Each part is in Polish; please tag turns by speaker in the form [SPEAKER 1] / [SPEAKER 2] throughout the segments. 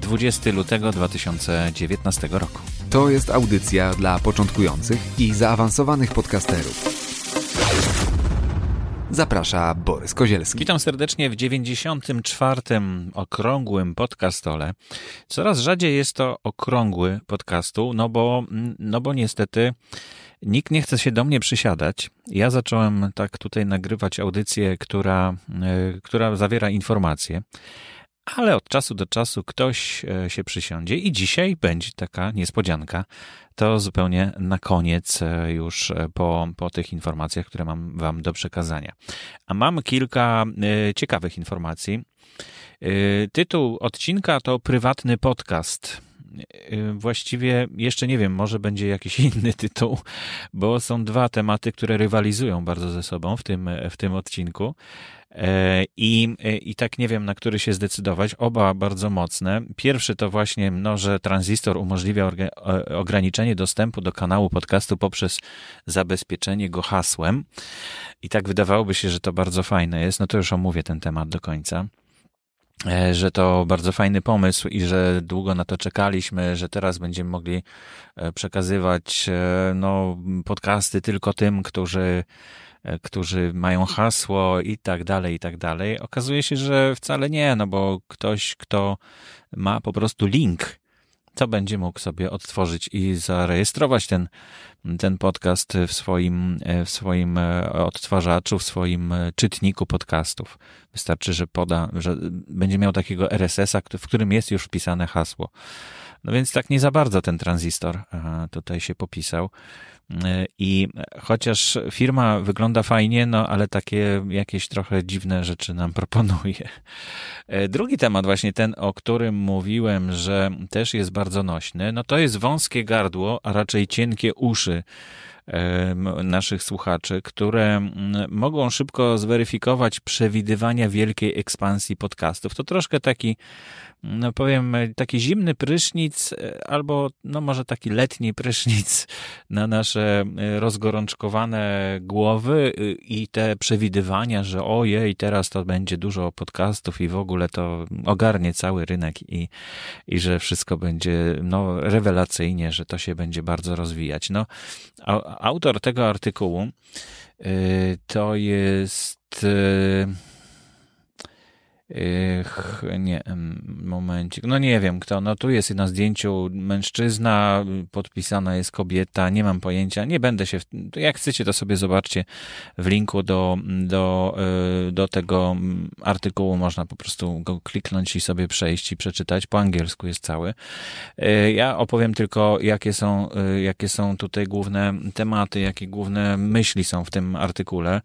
[SPEAKER 1] 20 lutego 2019 roku.
[SPEAKER 2] To jest audycja dla początkujących i zaawansowanych podcasterów. Zaprasza Borys Kozielski.
[SPEAKER 1] Witam serdecznie w 94. okrągłym podcastole. Coraz rzadziej jest to okrągły podcastu, no bo, no bo niestety nikt nie chce się do mnie przysiadać. Ja zacząłem tak tutaj nagrywać audycję, która, e, która zawiera informacje ale od czasu do czasu ktoś e, się przysiądzie i dzisiaj będzie taka niespodzianka. To zupełnie na koniec, e, już e, po, po tych informacjach, które mam Wam do przekazania. A mam kilka ciekawych informacji. Tytuł odcinka to prywatny podcast. Właściwie jeszcze nie wiem, może będzie jakiś inny tytuł, bo są dwa tematy, które rywalizują bardzo ze sobą w tym, w tym odcinku. E, I, e, I tak nie wiem, na który się zdecydować. Oba bardzo mocne. Pierwszy to właśnie, no, że tranzystor umożliwia ograniczenie dostępu do kanału podcastu poprzez zabezpieczenie go hasłem. I tak wydawałoby się, że to bardzo fajne jest. No to już omówię ten temat do końca e, że to bardzo fajny pomysł i że długo na to czekaliśmy, że teraz będziemy mogli przekazywać no, podcasty tylko tym, którzy którzy mają hasło i tak dalej, i tak dalej. Okazuje się, że wcale nie, no bo ktoś, kto ma po prostu link, to będzie mógł sobie odtworzyć i zarejestrować ten, ten podcast w swoim, e, w swoim e, odtwarzaczu, w swoim czytniku podcastów. Wystarczy, że poda, że będzie miał takiego RSS-a, w którym jest już wpisane hasło. No więc tak nie za bardzo ten tranzystor tutaj się popisał. I chociaż firma wygląda fajnie, no ale takie jakieś trochę dziwne rzeczy nam proponuje. Drugi temat, właśnie ten, o którym mówiłem, że też jest bardzo nośny, no to jest wąskie gardło, a raczej cienkie uszy naszych słuchaczy, które mogą szybko zweryfikować przewidywania wielkiej ekspansji podcastów. To troszkę taki no powiem, taki zimny prysznic, e, albo no może taki letni prysznic na nasze e, rozgorączkowane głowy y, i te przewidywania, że ojej, teraz to będzie dużo podcastów i w ogóle to ogarnie cały rynek i, i że wszystko będzie no, rewelacyjnie, że to się będzie bardzo rozwijać. No, autor tego artykułu y, to jest Ych, nie, momencik. No nie wiem kto. No tu jest na zdjęciu mężczyzna, podpisana jest kobieta, nie mam pojęcia. Nie będę się. Jak chcecie, to sobie zobaczcie w linku do, do, y, do tego artykułu. Można po prostu go kliknąć i sobie przejść i przeczytać. Po angielsku jest cały. Y, ja opowiem tylko, jakie są, y, jakie są tutaj główne tematy, jakie główne myśli są w tym artykule.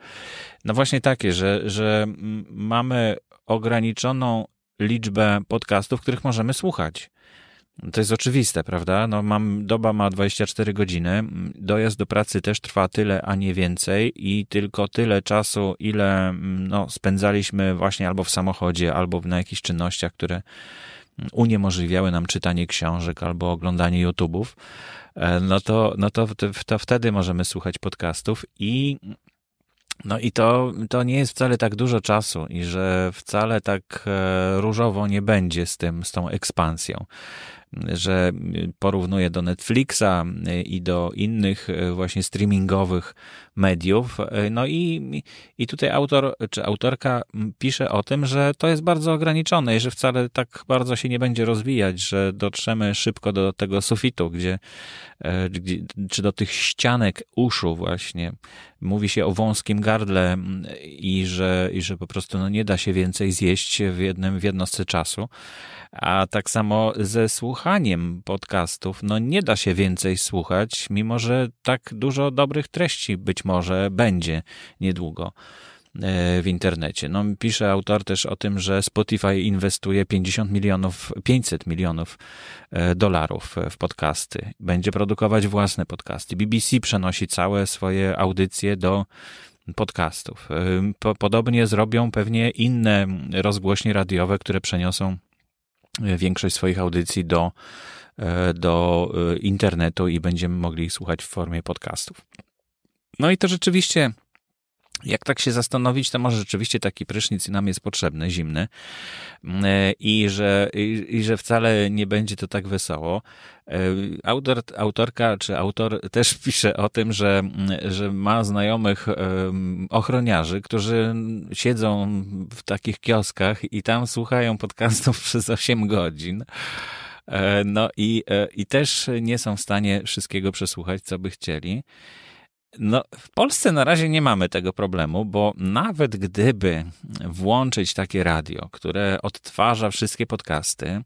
[SPEAKER 1] No właśnie takie, że, że mamy ograniczoną liczbę podcastów, których możemy słuchać. To jest oczywiste, prawda? No mam, doba ma 24 godziny, dojazd do pracy też trwa tyle, a nie więcej i tylko tyle czasu, ile no, spędzaliśmy właśnie albo w samochodzie, albo na jakichś czynnościach, które uniemożliwiały nam czytanie książek albo oglądanie YouTube'ów, e, no to, no to, to wtedy możemy słuchać podcastów i no i to, to nie jest wcale tak dużo czasu i że wcale tak e, różowo nie będzie z tym, z tą ekspansją. Że porównuje do Netflixa i do innych e, właśnie streamingowych mediów. E, no i, i tutaj autor czy autorka pisze o tym, że to jest bardzo ograniczone i że wcale tak bardzo się nie będzie rozwijać, że dotrzemy szybko do tego sufitu, gdzie, e, gdzie czy do tych ścianek uszu właśnie. Mówi się o wąskim gardle i że, i że po prostu no, nie da się więcej zjeść w jednym, w jednostce czasu. A tak samo ze słuchaniem podcastów, no nie da się więcej słuchać, mimo że tak dużo dobrych treści być może będzie niedługo. w internecie. No, pisze autor też o tym, że Spotify inwestuje 50 milionów, 500 milionów dolarów w podcasty. Będzie produkować własne podcasty. BBC przenosi całe swoje audycje do podcastów. Podobnie zrobią pewnie inne rozgłośnie radiowe, które przeniosą większość swoich audycji do, do internetu i będziemy mogli ich słuchać w formie podcastów. No i to rzeczywiście jak tak się zastanowić, to może rzeczywiście taki prysznic nam jest potrzebny, zimny e, i że, i, i że wcale nie będzie to tak wesoło. E, autor, autorka czy autor też pisze o tym, że, że ma znajomych ochroniarzy, którzy siedzą w takich kioskach i tam słuchają podcastów przez 8 godzin. E, no i, i też nie są w stanie wszystkiego przesłuchać, co by chcieli. No, w Polsce na razie nie mamy tego problemu, bo nawet gdyby włączyć takie radio, które odtwarza wszystkie podcasty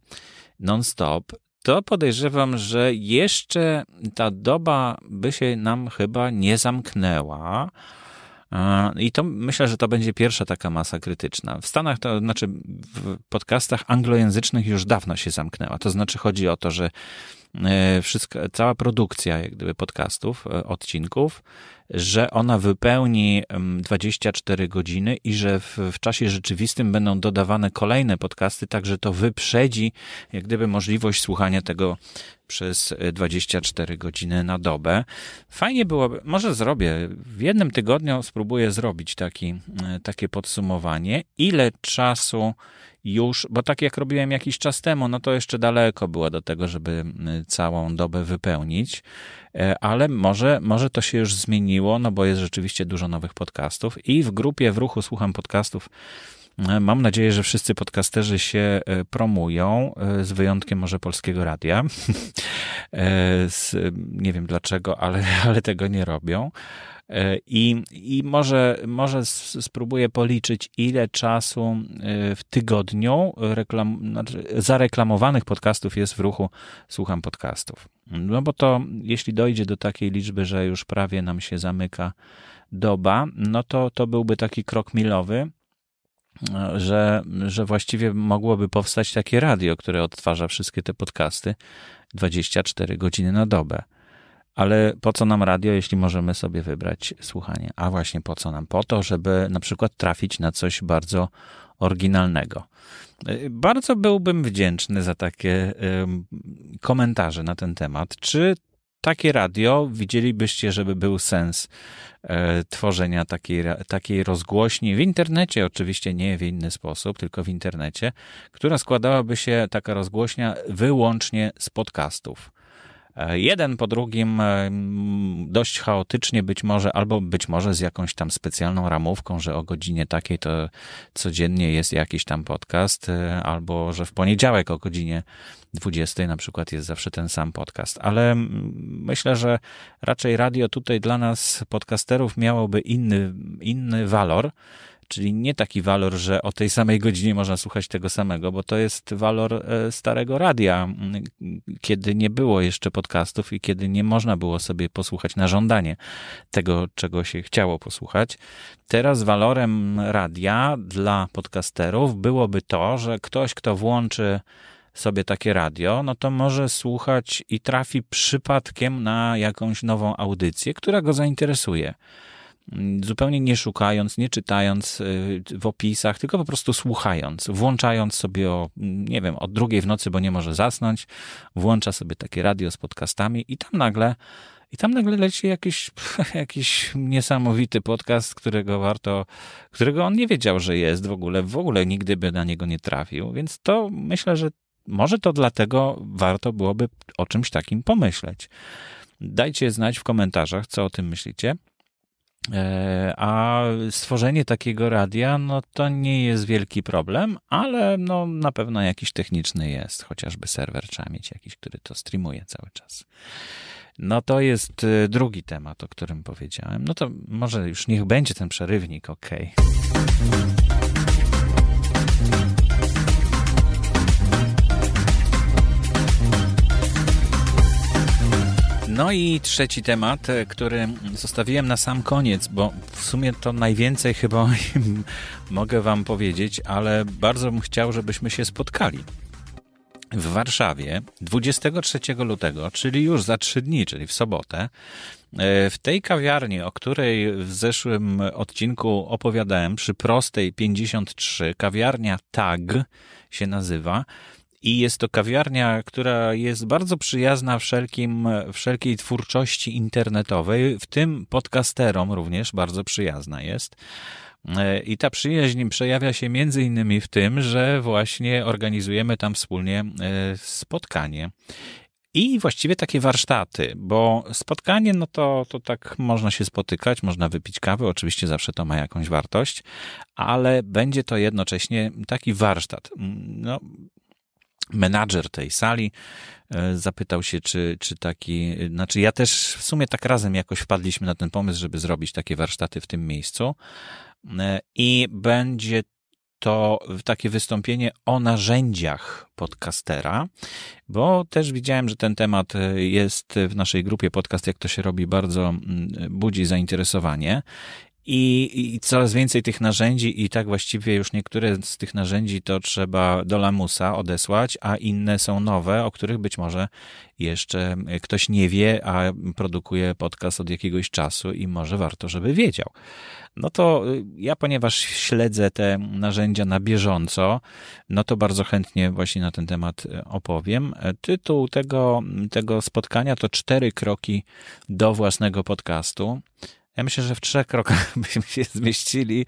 [SPEAKER 1] non-stop, to podejrzewam, że jeszcze ta doba by się nam chyba nie zamknęła. I to myślę, że to będzie pierwsza taka masa krytyczna. W Stanach, to znaczy w podcastach anglojęzycznych już dawno się zamknęła. To znaczy chodzi o to, że wszystko, cała produkcja jak gdyby podcastów, e, odcinków, że ona wypełni 24 godziny i że w, w, czasie rzeczywistym będą dodawane kolejne podcasty, tak że to wyprzedzi jak gdyby możliwość słuchania tego przez 24 godziny na dobę. Fajnie byłoby, może zrobię, w jednym tygodniu spróbuję zrobić taki, e, takie podsumowanie, ile czasu już, bo tak jak robiłem jakiś czas temu, no to jeszcze daleko było do tego, żeby całą dobę wypełnić, e, ale może, może to się już zmieniło, no bo jest rzeczywiście dużo nowych podcastów i w grupie w ruchu słucham podcastów. E, mam nadzieję, że wszyscy podcasterzy się e, promują, z wyjątkiem może Polskiego Radia. nie wiem dlaczego, ale, ale tego nie robią. E, I, i może, może spróbuję policzyć, ile czasu e, w tygodniu reklam, znaczy zareklamowanych podcastów jest w ruchu Słucham Podcastów. No bo to, jeśli dojdzie do takiej liczby, że już prawie nam się zamyka doba, no to to byłby taki krok milowy, e, że, że właściwie mogłoby powstać takie radio, które odtwarza wszystkie te podcasty 24 godziny na dobę. Ale po co nam radio, jeśli możemy sobie wybrać słuchanie? A właśnie po co nam? Po to, żeby na przykład trafić na coś bardzo oryginalnego. Bardzo byłbym wdzięczny za takie komentarze na ten temat. Czy takie radio widzielibyście, żeby był sens e, tworzenia takiej, takiej rozgłośni w internecie, oczywiście nie w inny sposób, tylko w internecie, która składałaby się taka rozgłośnia wyłącznie z podcastów. E, jeden po drugim e, dość chaotycznie być może, albo być może z jakąś tam specjalną ramówką, że o godzinie takiej to codziennie jest jakiś tam podcast, e, albo że w poniedziałek o godzinie 20 na przykład jest zawsze ten sam podcast. Ale myślę, że raczej radio tutaj dla nas podcasterów miałoby inny, inny walor czyli nie taki walor, że o tej samej godzinie można słuchać tego samego, bo to jest walor e, starego radia, kiedy nie było jeszcze podcastów i kiedy nie można było sobie posłuchać na żądanie tego, czego się chciało posłuchać. Teraz walorem radia dla podcasterów byłoby to, że ktoś, kto włączy sobie takie radio, no to może słuchać i trafi przypadkiem na jakąś nową audycję, która go zainteresuje zupełnie nie szukając, nie czytając y, w opisach, tylko po prostu słuchając, włączając sobie o, nie wiem, od drugiej w nocy, bo nie może zasnąć, włącza sobie takie radio z podcastami i tam nagle i tam nagle leci jakiś, jakiś niesamowity podcast, którego warto, którego on nie wiedział, że jest w ogóle, w ogóle nigdy by na niego nie trafił. Więc to myślę, że może to dlatego warto byłoby o czymś takim pomyśleć. Dajcie znać w komentarzach, co o tym myślicie. E, a stworzenie takiego radia, no to nie jest wielki problem, ale no na pewno jakiś techniczny jest, chociażby serwer trzeba mieć jakiś, który to streamuje cały czas. No to jest e, drugi temat, o którym powiedziałem. No to może już niech będzie ten przerywnik, ok. No i trzeci temat, e, który zostawiłem na sam koniec, bo w sumie to najwięcej chyba mogę Wam powiedzieć, ale bardzo bym chciał, żebyśmy się spotkali w Warszawie 23 lutego, czyli już za trzy dni, czyli w sobotę, e, w tej kawiarni, o której w zeszłym odcinku opowiadałem, przy prostej 53, kawiarnia TAG się nazywa. I jest to kawiarnia, która jest bardzo przyjazna wszelkim, wszelkiej twórczości internetowej, w tym podcasterom również bardzo przyjazna jest. E, I ta przyjaźń przejawia się między innymi w tym, że właśnie organizujemy tam wspólnie e, spotkanie. I właściwie takie warsztaty, bo spotkanie, no to, to tak można się spotykać, można wypić kawę, oczywiście zawsze to ma jakąś wartość, ale będzie to jednocześnie taki warsztat. No, menadżer tej sali e, zapytał się, czy, czy taki, znaczy ja też w sumie tak razem jakoś wpadliśmy na ten pomysł, żeby zrobić takie warsztaty w tym miejscu e, i będzie to takie wystąpienie o narzędziach podcastera, bo też widziałem, że ten temat e, jest w naszej grupie podcast, jak to się robi, bardzo mm, budzi zainteresowanie i, I, coraz więcej tych narzędzi, i tak właściwie już niektóre z tych narzędzi to trzeba do lamusa odesłać, a inne są nowe, o których być może jeszcze ktoś nie wie, a produkuje podcast od jakiegoś czasu i może warto, żeby wiedział. No to y, ja, ponieważ śledzę te narzędzia na bieżąco, no to bardzo chętnie właśnie na ten temat y, opowiem. Tytuł tego, tego spotkania to Cztery kroki do własnego podcastu. Ja myślę, że w trzech krokach byśmy się zmieścili,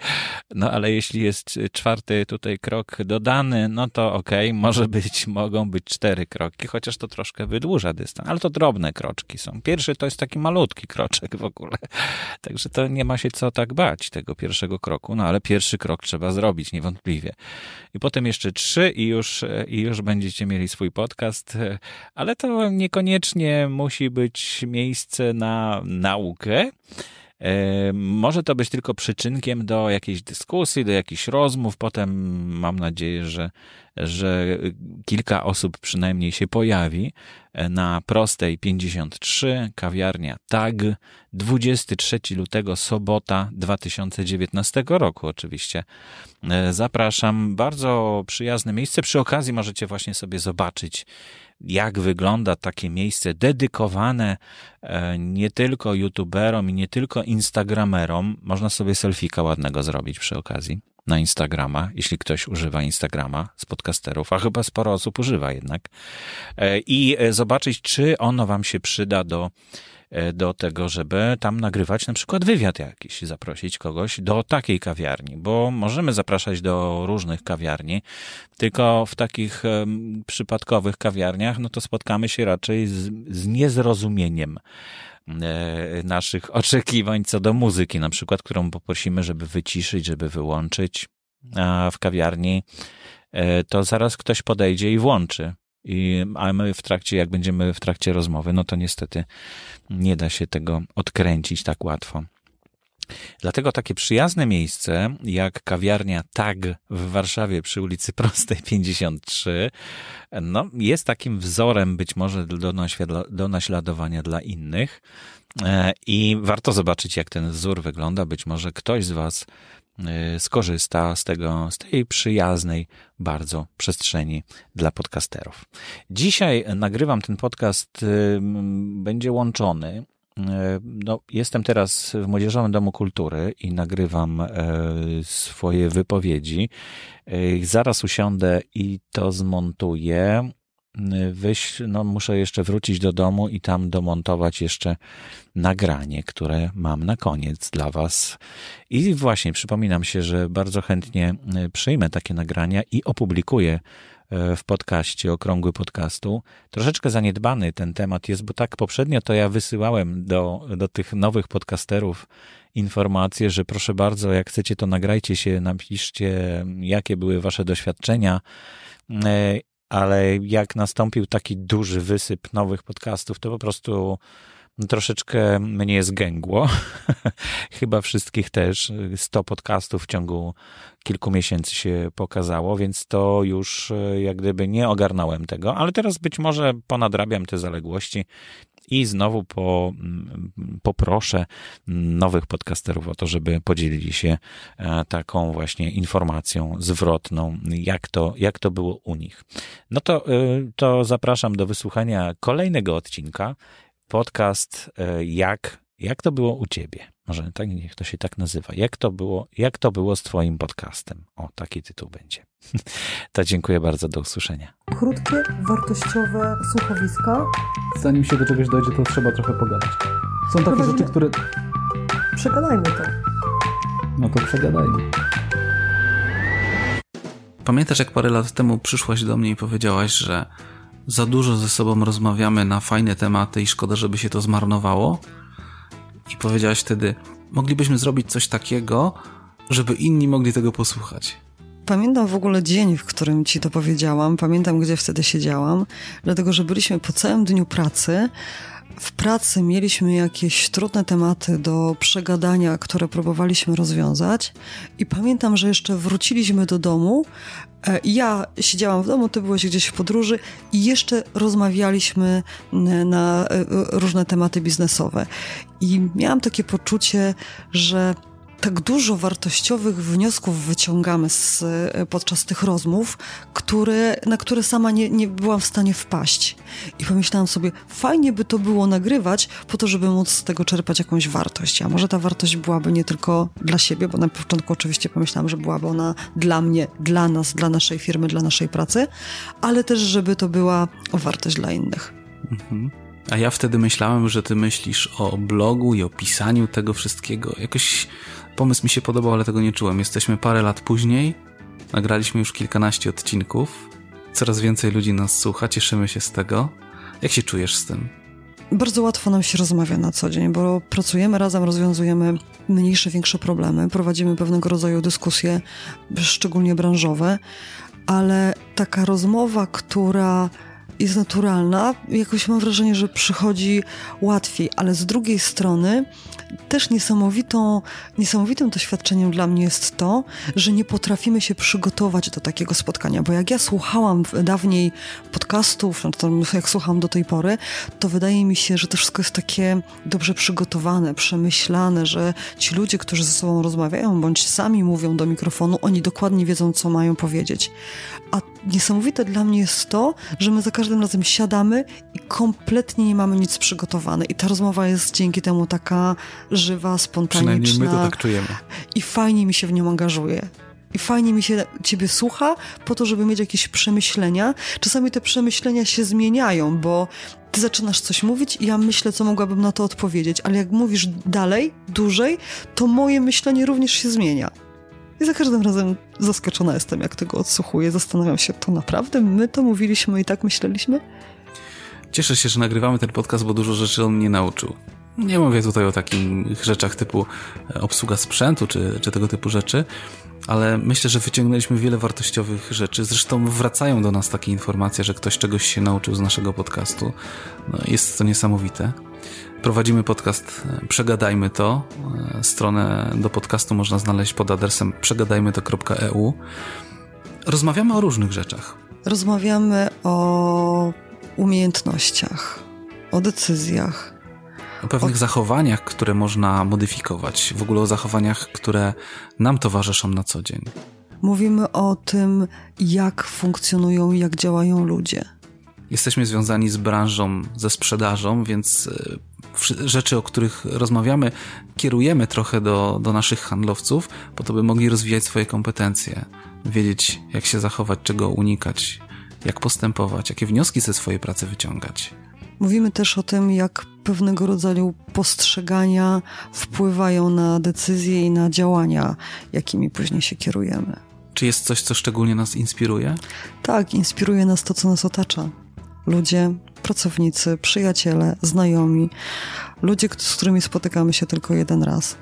[SPEAKER 1] no ale jeśli jest czwarty tutaj krok dodany, no to okej, okay, może być, mogą być cztery kroki, chociaż to troszkę wydłuża dystans, ale to drobne kroczki są. Pierwszy to jest taki malutki kroczek w ogóle, także to nie ma się co tak bać tego pierwszego kroku, no ale pierwszy krok trzeba zrobić, niewątpliwie. I potem jeszcze trzy i już, i już będziecie mieli swój podcast, ale to niekoniecznie musi być miejsce na naukę, może to być tylko przyczynkiem do jakiejś dyskusji, do jakichś rozmów. Potem mam nadzieję, że, że kilka osób przynajmniej się pojawi na prostej 53, kawiarnia TAG, 23 lutego, sobota 2019 roku oczywiście. E, zapraszam, bardzo przyjazne miejsce. Przy okazji możecie właśnie sobie zobaczyć, jak wygląda takie miejsce dedykowane e, nie tylko youtuberom i nie tylko instagramerom. Można sobie selfika ładnego zrobić przy okazji na Instagrama, jeśli ktoś używa Instagrama z podcasterów, a chyba sporo osób używa jednak, e, i e, zobaczyć, czy ono wam się przyda do do tego, żeby tam nagrywać na przykład wywiad jakiś, zaprosić kogoś do takiej kawiarni, bo możemy zapraszać do różnych kawiarni, tylko w takich przypadkowych kawiarniach, no to spotkamy się raczej z, z niezrozumieniem e, naszych oczekiwań co do muzyki, na przykład, którą poprosimy, żeby wyciszyć, żeby wyłączyć, a w kawiarni e, to zaraz ktoś podejdzie i włączy. I, a my w trakcie, jak będziemy w trakcie rozmowy, no to niestety nie da się tego odkręcić tak łatwo. Dlatego takie przyjazne miejsce, jak kawiarnia TAG w Warszawie przy ulicy Prostej 53, no, jest takim wzorem być może do, do naśladowania dla innych. E, I warto zobaczyć, jak ten wzór wygląda. Być może ktoś z Was skorzysta z tego, z tej przyjaznej bardzo przestrzeni dla podcasterów. Dzisiaj nagrywam ten podcast, y, będzie łączony. Y, no, jestem teraz w Młodzieżowym Domu Kultury i nagrywam swoje wypowiedzi. Zaraz usiądę i to zmontuję wyjść, no muszę jeszcze wrócić do domu i tam domontować jeszcze nagranie, które mam na koniec dla Was. I właśnie przypominam się, że bardzo chętnie e, przyjmę takie nagrania i opublikuję e, w podcaście, okrągły podcastu. Troszeczkę zaniedbany ten temat jest, bo tak poprzednio to ja wysyłałem do, do tych nowych podcasterów informacje, że proszę bardzo, jak chcecie, to nagrajcie się, napiszcie, jakie były Wasze doświadczenia ale jak nastąpił taki duży wysyp nowych podcastów, to po prostu troszeczkę mnie zgęgło. Chyba wszystkich też. 100 podcastów w ciągu kilku miesięcy się pokazało, więc to już e, jak gdyby nie ogarnąłem tego, ale teraz być może ponadrabiam te zaległości i znowu po, mm, poproszę nowych podcasterów o to, żeby podzielili się e, taką właśnie informacją zwrotną, jak to, jak to było u nich. No to, e, to zapraszam do wysłuchania kolejnego odcinka. Podcast e, jak, jak to było u ciebie? Może tak, niech to się tak nazywa. Jak to było, jak to było z twoim podcastem? O, taki tytuł będzie. To dziękuję bardzo, do usłyszenia.
[SPEAKER 3] Krótkie, wartościowe słuchowiska.
[SPEAKER 4] Zanim się do czegoś dojdzie, to trzeba trochę pogadać. Są takie
[SPEAKER 3] Prowadzimy-
[SPEAKER 4] rzeczy, które...
[SPEAKER 3] Przegadajmy to.
[SPEAKER 4] No to przegadajmy.
[SPEAKER 5] Pamiętasz, jak parę lat temu przyszłaś do mnie i powiedziałaś, że za dużo ze sobą rozmawiamy na fajne tematy i szkoda, żeby się to zmarnowało? I powiedziałaś wtedy, moglibyśmy zrobić coś takiego, żeby inni mogli tego posłuchać.
[SPEAKER 3] Pamiętam w ogóle dzień, w którym ci to powiedziałam. Pamiętam, gdzie wtedy siedziałam, dlatego że byliśmy po całym dniu pracy. W pracy mieliśmy jakieś trudne tematy do przegadania, które próbowaliśmy rozwiązać. I pamiętam, że jeszcze wróciliśmy do domu. e, Ja siedziałam w domu, ty byłeś gdzieś w podróży i jeszcze rozmawialiśmy na e, różne tematy biznesowe. I miałam takie poczucie, że tak dużo wartościowych wniosków wyciągamy z, e, podczas tych rozmów, które, na które sama nie, nie byłam w stanie wpaść. I pomyślałam sobie, fajnie by to było nagrywać, po to, żeby móc z tego czerpać jakąś wartość. A może ta wartość byłaby nie tylko dla siebie, bo na początku oczywiście pomyślałam, że byłaby ona dla mnie, dla nas, dla naszej firmy, dla naszej pracy, ale też, żeby to była wartość dla innych.
[SPEAKER 5] A ja wtedy myślałem, że ty myślisz o blogu i o pisaniu tego wszystkiego. Jakoś pomysł mi się podobał, ale tego nie czułem. Jesteśmy parę lat później, nagraliśmy już kilkanaście odcinków. Coraz więcej ludzi nas słucha, cieszymy się z tego. Jak się czujesz z tym?
[SPEAKER 3] Bardzo łatwo nam się rozmawia na co dzień, bo pracujemy razem, rozwiązujemy mniejsze, większe problemy, prowadzimy pewnego rodzaju dyskusje, szczególnie branżowe, ale taka rozmowa, która jest naturalna, jakoś mam wrażenie, że przychodzi łatwiej, ale z drugiej strony też niesamowitą, niesamowitym doświadczeniem dla mnie jest to, że nie potrafimy się przygotować do takiego spotkania, bo jak ja słuchałam dawniej podcastów, no jak słucham do tej pory, to wydaje mi się, że to wszystko jest takie dobrze przygotowane, przemyślane, że ci ludzie, którzy ze sobą rozmawiają, bądź sami mówią do mikrofonu, oni dokładnie wiedzą, co mają powiedzieć. A niesamowite dla mnie jest to, że my za każdym razem siadamy i kompletnie nie mamy nic przygotowane. I ta rozmowa jest dzięki temu taka żywa,
[SPEAKER 5] Przynajmniej
[SPEAKER 3] spontaniczna
[SPEAKER 5] my to tak czujemy.
[SPEAKER 3] i fajnie mi się w nią angażuje. I fajnie mi się ciebie słucha po to, żeby mieć jakieś przemyślenia. Czasami te przemyślenia się zmieniają, bo ty zaczynasz coś mówić i ja myślę, co mogłabym na to odpowiedzieć, ale jak mówisz dalej, dłużej, to moje myślenie również się zmienia. I za każdym razem zaskoczona jestem, jak tego odsłuchuję. Zastanawiam się, to naprawdę my to mówiliśmy i tak myśleliśmy?
[SPEAKER 5] Cieszę się, że nagrywamy ten podcast, bo dużo rzeczy on mnie nauczył. Nie mówię tutaj o takich rzeczach typu e, obsługa sprzętu czy, czy tego typu rzeczy, ale myślę, że wyciągnęliśmy wiele wartościowych rzeczy. Zresztą wracają do nas takie informacje, że ktoś czegoś się nauczył z naszego podcastu. No, jest to niesamowite. Prowadzimy podcast e, Przegadajmy to. E, Stronę do podcastu można znaleźć pod adresem przegadajmyto.eu. Rozmawiamy o różnych rzeczach.
[SPEAKER 3] Rozmawiamy o umiejętnościach, o decyzjach,
[SPEAKER 5] O pewnych zachowaniach, które można modyfikować, w ogóle o zachowaniach, które nam towarzyszą na co dzień.
[SPEAKER 3] Mówimy o tym, jak funkcjonują, jak działają ludzie.
[SPEAKER 5] Jesteśmy związani z branżą, ze sprzedażą, więc e, rzeczy, o których rozmawiamy, kierujemy trochę do, do naszych handlowców, po to, by mogli rozwijać swoje kompetencje, wiedzieć, jak się zachować, czego unikać, jak postępować, jakie wnioski ze swojej pracy wyciągać.
[SPEAKER 3] Mówimy też o tym, jak pewnego rodzaju postrzegania wpływają na decyzje i na działania, jakimi później się kierujemy.
[SPEAKER 5] Czy jest coś, co szczególnie nas inspiruje?
[SPEAKER 3] Tak, inspiruje nas to, co nas otacza. Ludzie, pracownicy, przyjaciele, znajomi, ludzie, z którymi spotykamy się tylko jeden raz.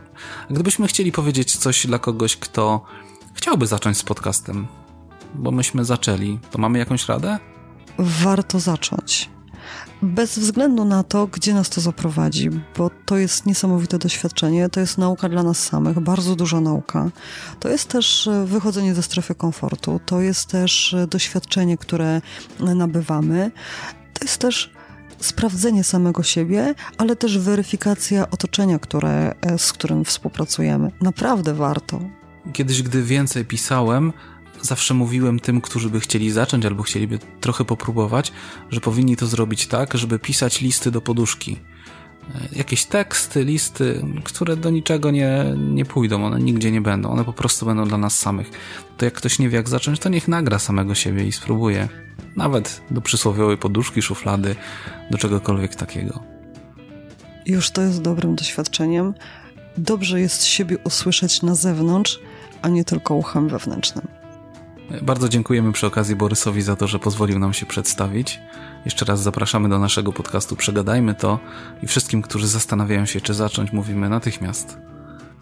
[SPEAKER 5] Gdybyśmy chcieli powiedzieć coś dla kogoś, kto chciałby zacząć z podcastem, bo myśmy zaczęli, to mamy jakąś radę?
[SPEAKER 3] warto zacząć. Bez względu na to, gdzie nas to zaprowadzi, bo to jest niesamowite doświadczenie, to jest nauka dla nas samych, bardzo duża nauka. To jest też e, wychodzenie ze strefy komfortu, to jest też e, doświadczenie, które nabywamy. To jest też sprawdzenie samego siebie, ale też weryfikacja otoczenia, które, e, z którym współpracujemy. Naprawdę warto.
[SPEAKER 5] Kiedyś, gdy więcej pisałem, zawsze mówiłem tym, którzy by chcieli zacząć albo chcieliby trochę popróbować, że powinni to zrobić tak, żeby pisać listy do poduszki. E, jakieś teksty, listy, które do niczego nie, nie pójdą, one nigdzie nie będą, one po prostu będą dla nas samych. To jak ktoś nie wie jak zacząć, to niech nagra samego siebie i spróbuje. Nawet do przysłowiowej poduszki, szuflady, do czegokolwiek takiego.
[SPEAKER 3] Już to jest dobrym doświadczeniem. Dobrze jest siebie usłyszeć na zewnątrz, a nie tylko uchem wewnętrznym.
[SPEAKER 5] Bardzo dziękujemy przy okazji Borysowi za to, że pozwolił nam się przedstawić. Jeszcze raz zapraszamy do naszego podcastu Przegadajmy to i wszystkim, którzy zastanawiają się, czy zacząć, mówimy natychmiast.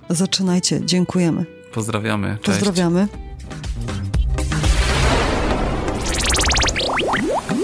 [SPEAKER 3] Zaczynajcie, dziękujemy.
[SPEAKER 5] Pozdrawiamy. Cześć.
[SPEAKER 3] Pozdrawiamy.